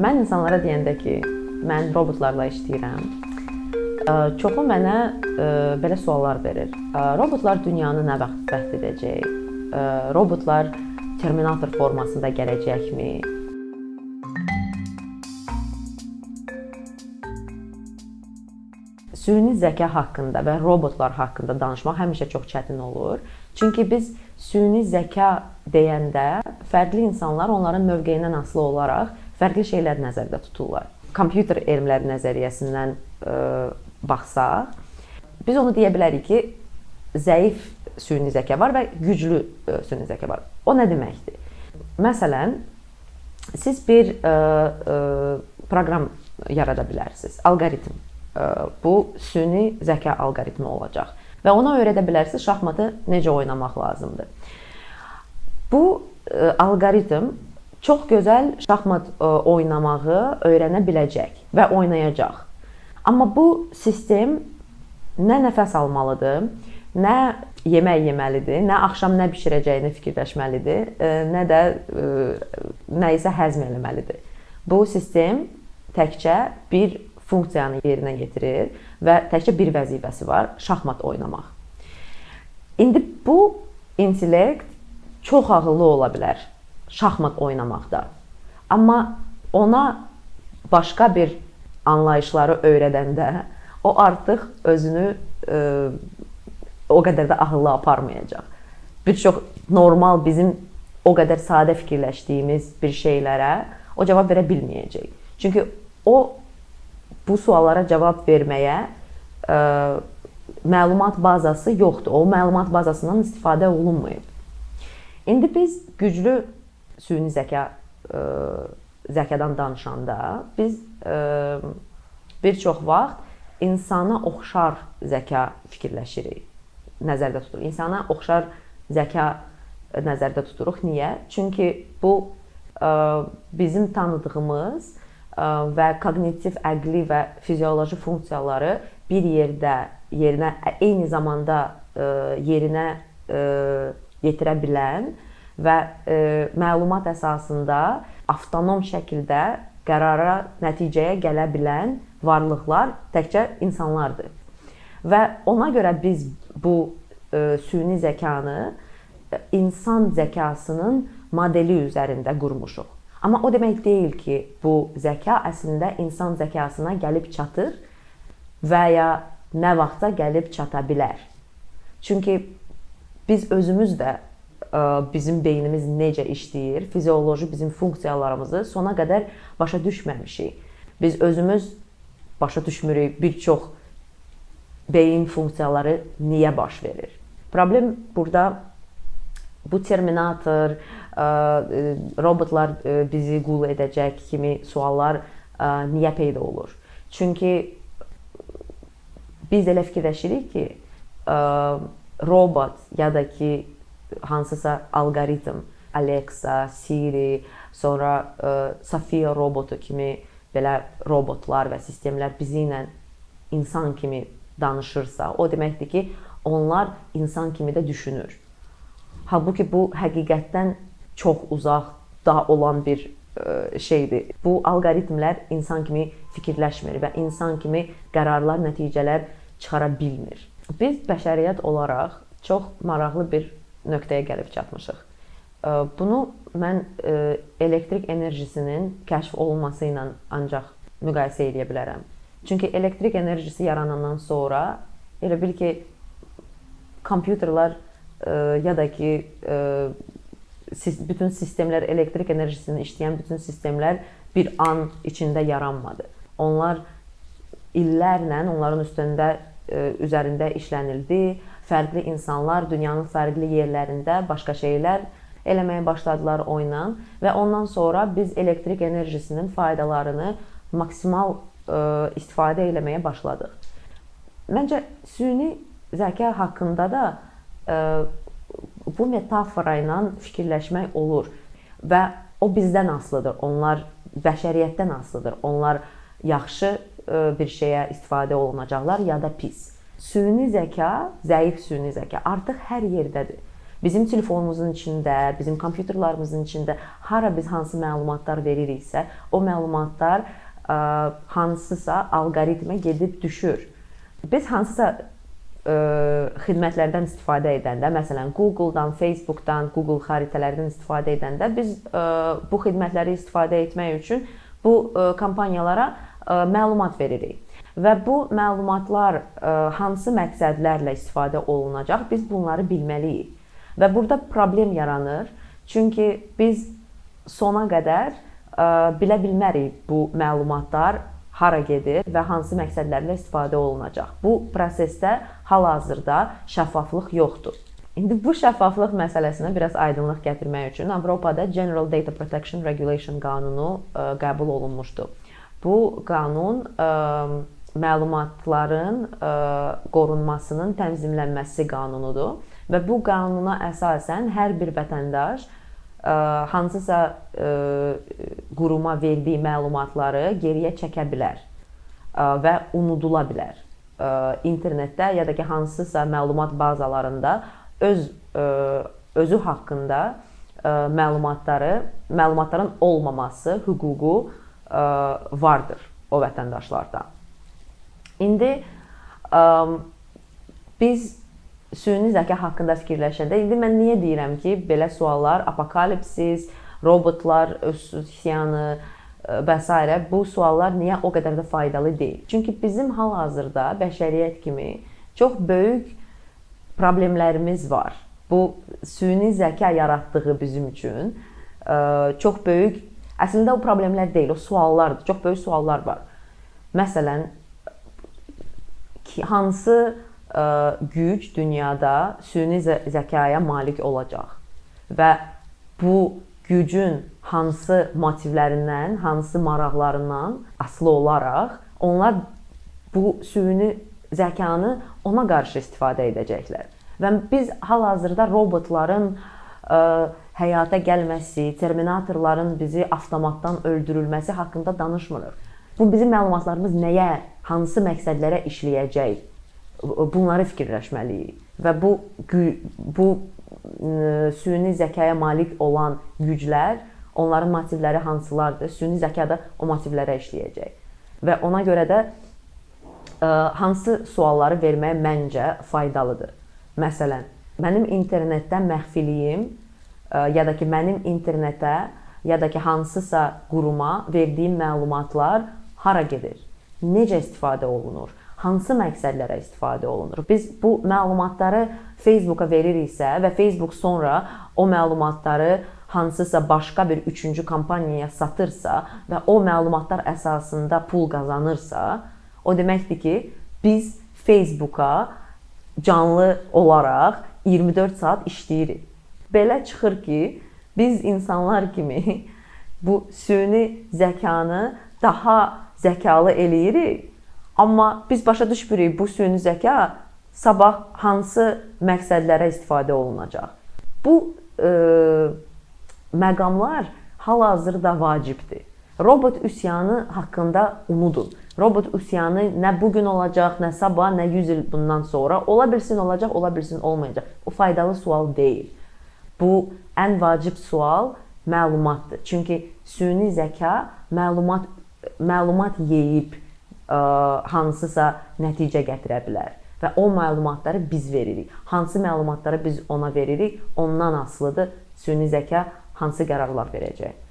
Mən insanlara deyəndə ki, mən robotlarla işləyirəm, çoxu mənə belə suallar verir. Robotlar dünyanı nə vaxt fəth edəcək? Robotlar Terminator formasında gələcəkmi? Süni zəka haqqında və robotlar haqqında danışmaq həmişə çox çətin olur. Çünki biz süni zəka deyəndə fərqli insanlar onların mövqeyindən asılı olaraq fərqli şeylər nəzərdə tuturlar. Kompüter elmləri nəzəriyyəsindən ə, e, baxsaq, biz onu deyə bilərik ki, zəif süni zəka var və güclü ə, e, süni zəka var. O nə deməkdir? Məsələn, siz bir ə, e, ə, proqram yarada bilərsiniz, alqoritm. Ə, bu süni zəka alqoritmi olacaq və ona öyrədə bilərsiniz şahmatı necə oynamaq lazımdır. Bu ə, alqoritm çox gözəl şahmat e, oynamağı öyrənə biləcək və oynayacaq. Amma bu sistem nə nəfəs almalıdır, nə yemək yeməlidir, nə axşam nə bişirəcəyini fikirləşməlidir, e, nə də e, nə isə həzm etməlidir. Bu sistem təkcə bir funksiyanı yerinə yetirir və təkcə bir vəzifəsi var: şahmat oynamaq. İndi bu intellekt çox ağıllı ola bilər şahmat oynamaqda. Amma ona başqa bir anlayışları öyrədəndə o artıq özünü ə, e, o qədər də ağıllı aparmayacaq. Bir çox normal bizim o qədər sadə fikirləşdiyimiz bir şeylərə o cavab verə bilməyəcək. Çünki o bu suallara cavab verməyə ə, e, məlumat bazası yoxdur. O məlumat bazasından istifadə olunmayıb. İndi biz güclü süni zəka ə, e, zəkadan danışanda biz ə, e, bir çox vaxt insana oxşar zəka fikirləşirik, nəzərdə tuturuq. İnsana oxşar zəka nəzərdə tuturuq. Niyə? Çünki bu ə, e, bizim tanıdığımız ə, və koqnitiv əqli və fizioloji funksiyaları bir yerdə yerinə eyni zamanda ə, yerinə ə, yetirə bilən və e, məlumat əsasında avtonom şəkildə qərara, nəticəyə gələ bilən varlıqlar təkcə insanlardır. Və ona görə biz bu e, süni zəkanı e, insan zəkasının modeli üzərində qurmuşuq. Amma o demək deyil ki, bu zəka əslində insan zəkasına gəlib çatır və ya nə vaxtsa gəlib çata bilər. Çünki biz özümüz də bizim beynimiz necə işləyir, fizioloji bizim funksiyalarımızı sona qədər başa düşməmişik. Biz özümüz başa düşmürük bir çox beyin funksiyaları niyə baş verir. Problem burada bu terminator, robotlar bizi qul edəcək kimi suallar niyə peyda olur? Çünki biz elə fikirləşirik ki, robot ya da ki hansısa alqoritm, Alexa, Siri, sonra ə, e, Safia robotu kimi belə robotlar və sistemlər bizi ilə insan kimi danışırsa, o deməkdir ki, onlar insan kimi də düşünür. Halbuki bu həqiqətdən çox uzaqda olan bir ə, e, şeydir. Bu alqoritmlər insan kimi fikirləşmir və insan kimi qərarlar, nəticələr çıxara bilmir. Biz bəşəriyyət olaraq çox maraqlı bir nöqtəyə gəlib çatmışıq. Bunu mən elektrik enerjisinin kəşf olunması ilə ancaq müqayisə edə bilərəm. Çünki elektrik enerjisi yaranandan sonra elə bil ki kompüterlər ya da ki bütün sistemlər elektrik enerjisini işləyən bütün sistemlər bir an içində yaranmadı. Onlar illərlə onların üstündə üzərində işlənildi fərqli insanlar dünyanın fərqli yerlərində başqa şeylər eləməyə başladılar oyuna və ondan sonra biz elektrik enerjisinin faydalarını maksimal ə, istifadə eləməyə başladıq. Məncə süni zəka haqqında da ə, bu metafora ilə fikirləşmək olur və o bizdən asılıdır. Onlar bəşəriyyətdən asılıdır. Onlar yaxşı ə, bir şeyə istifadə olunacaqlar ya da pis. Süni zəka, zəif süni zəka artıq hər yerdədir. Bizim telefonumuzun içində, bizim kompüterlərimizin içində hara biz hansı məlumatlar veririksə, o məlumatlar ə, hansısa alqoritmə gedib düşür. Biz hansısa ə, xidmətlərdən istifadə edəndə, məsələn, Google-dan, Facebook-dan, Google xəritələrdən istifadə edəndə biz ə, bu xidmətləri istifadə etmək üçün bu ə, kompaniyalara ə, məlumat veririk. Və bu məlumatlar ə, hansı məqsədlərlə istifadə olunacaq, biz bunları bilməliyik. Və burada problem yaranır. Çünki biz sona qədər ə, bilə bilmərik bu məlumatlar hara gedir və hansı məqsədlərlə istifadə olunacaq. Bu prosesdə hal-hazırda şəffaflıq yoxdur. İndi bu şəffaflıq məsələsinə biraz aydınlıq gətirmək üçün Avropada General Data Protection Regulation qanunu ə, qəbul olunmuşdu. Bu qanun ə, məlumatların ə, qorunmasının tənzimlənməsi qanunudur və bu qanuna əsasən hər bir vətəndaş ə, hansısa ə, quruma verdiyi məlumatları geriyə çəkə bilər ə, və unudula bilər. Ə, internetdə ya da ki hansısa məlumat bazalarında öz ə, özü haqqında ə, məlumatları, məlumatların olmaması hüququ ə, vardır o vətəndaşlarda. İndi ə, biz süni zəka haqqında fikirləşəndə indi mən niyə deyirəm ki, belə suallar apokalipsis, robotlar üsyanı və s. bu suallar niyə o qədər də faydalı deyil? Çünki bizim hal-hazırda bəşəriyyət kimi çox böyük problemlərimiz var. Bu süni zəka yaratdığı bizim üçün ə, çox böyük əslində o problemlər deyil, o suallardır. Çox böyük suallar var. Məsələn, hansı ə, güc dünyada süni zəkaya malik olacaq və bu gücün hansı motivlərindən, hansı maraqlarından asılı olaraq onlar bu süni zəkanı ona qarşı istifadə edəcəklər. Və biz hal-hazırda robotların ə, həyata gəlməsi, terminatorların bizi avtomatdan öldürülməsi haqqında danışmırıq. Bu bizim məlumatlarımız nəyə, hansı məqsədlərə işləyəcək? Bunları fikirləşməliyik. Və bu bu süni zəkaya malik olan güclər, onların motivləri hansılardır? Süni zəka da o motivlərə işləyəcək. Və ona görə də hansı sualları vermək məncə faydalıdır. Məsələn, mənim internetdə məxfiliyim ya da ki mənim internetə ya da ki hansısa quruma verdiyim məlumatlar hara gedir? Necə istifadə olunur? Hansı məqsədlərə istifadə olunur? Biz bu məlumatları Facebooka veririksə və Facebook sonra o məlumatları hansısa başqa bir üçüncü kompaniyaya satırsa və o məlumatlar əsasında pul qazanırsa, o deməkdir ki, biz Facebooka canlı olaraq 24 saat işləyirik. Belə çıxır ki, biz insanlar kimi bu süni zəkanı daha zəkalı eləyirik. Amma biz başa düşmürük bu süni zəka sabah hansı məqsədlərə istifadə olunacaq. Bu e, məqamlar hal-hazırda vacibdir. Robot üsyanı haqqında unudun. Robot üsyanı nə bu gün olacaq, nə sabah, nə 100 il bundan sonra ola bilsin olacaq, ola bilsin olmayacaq. O faydalı sual deyil. Bu ən vacib sual məlumatdır. Çünki süni zəka məlumat məlumat yeyib ə, hansısa nəticə gətirə bilər və o məlumatları biz veririk. Hansı məlumatları biz ona veririk, ondan asılıdır süni zəka hansı qərarlar verəcək.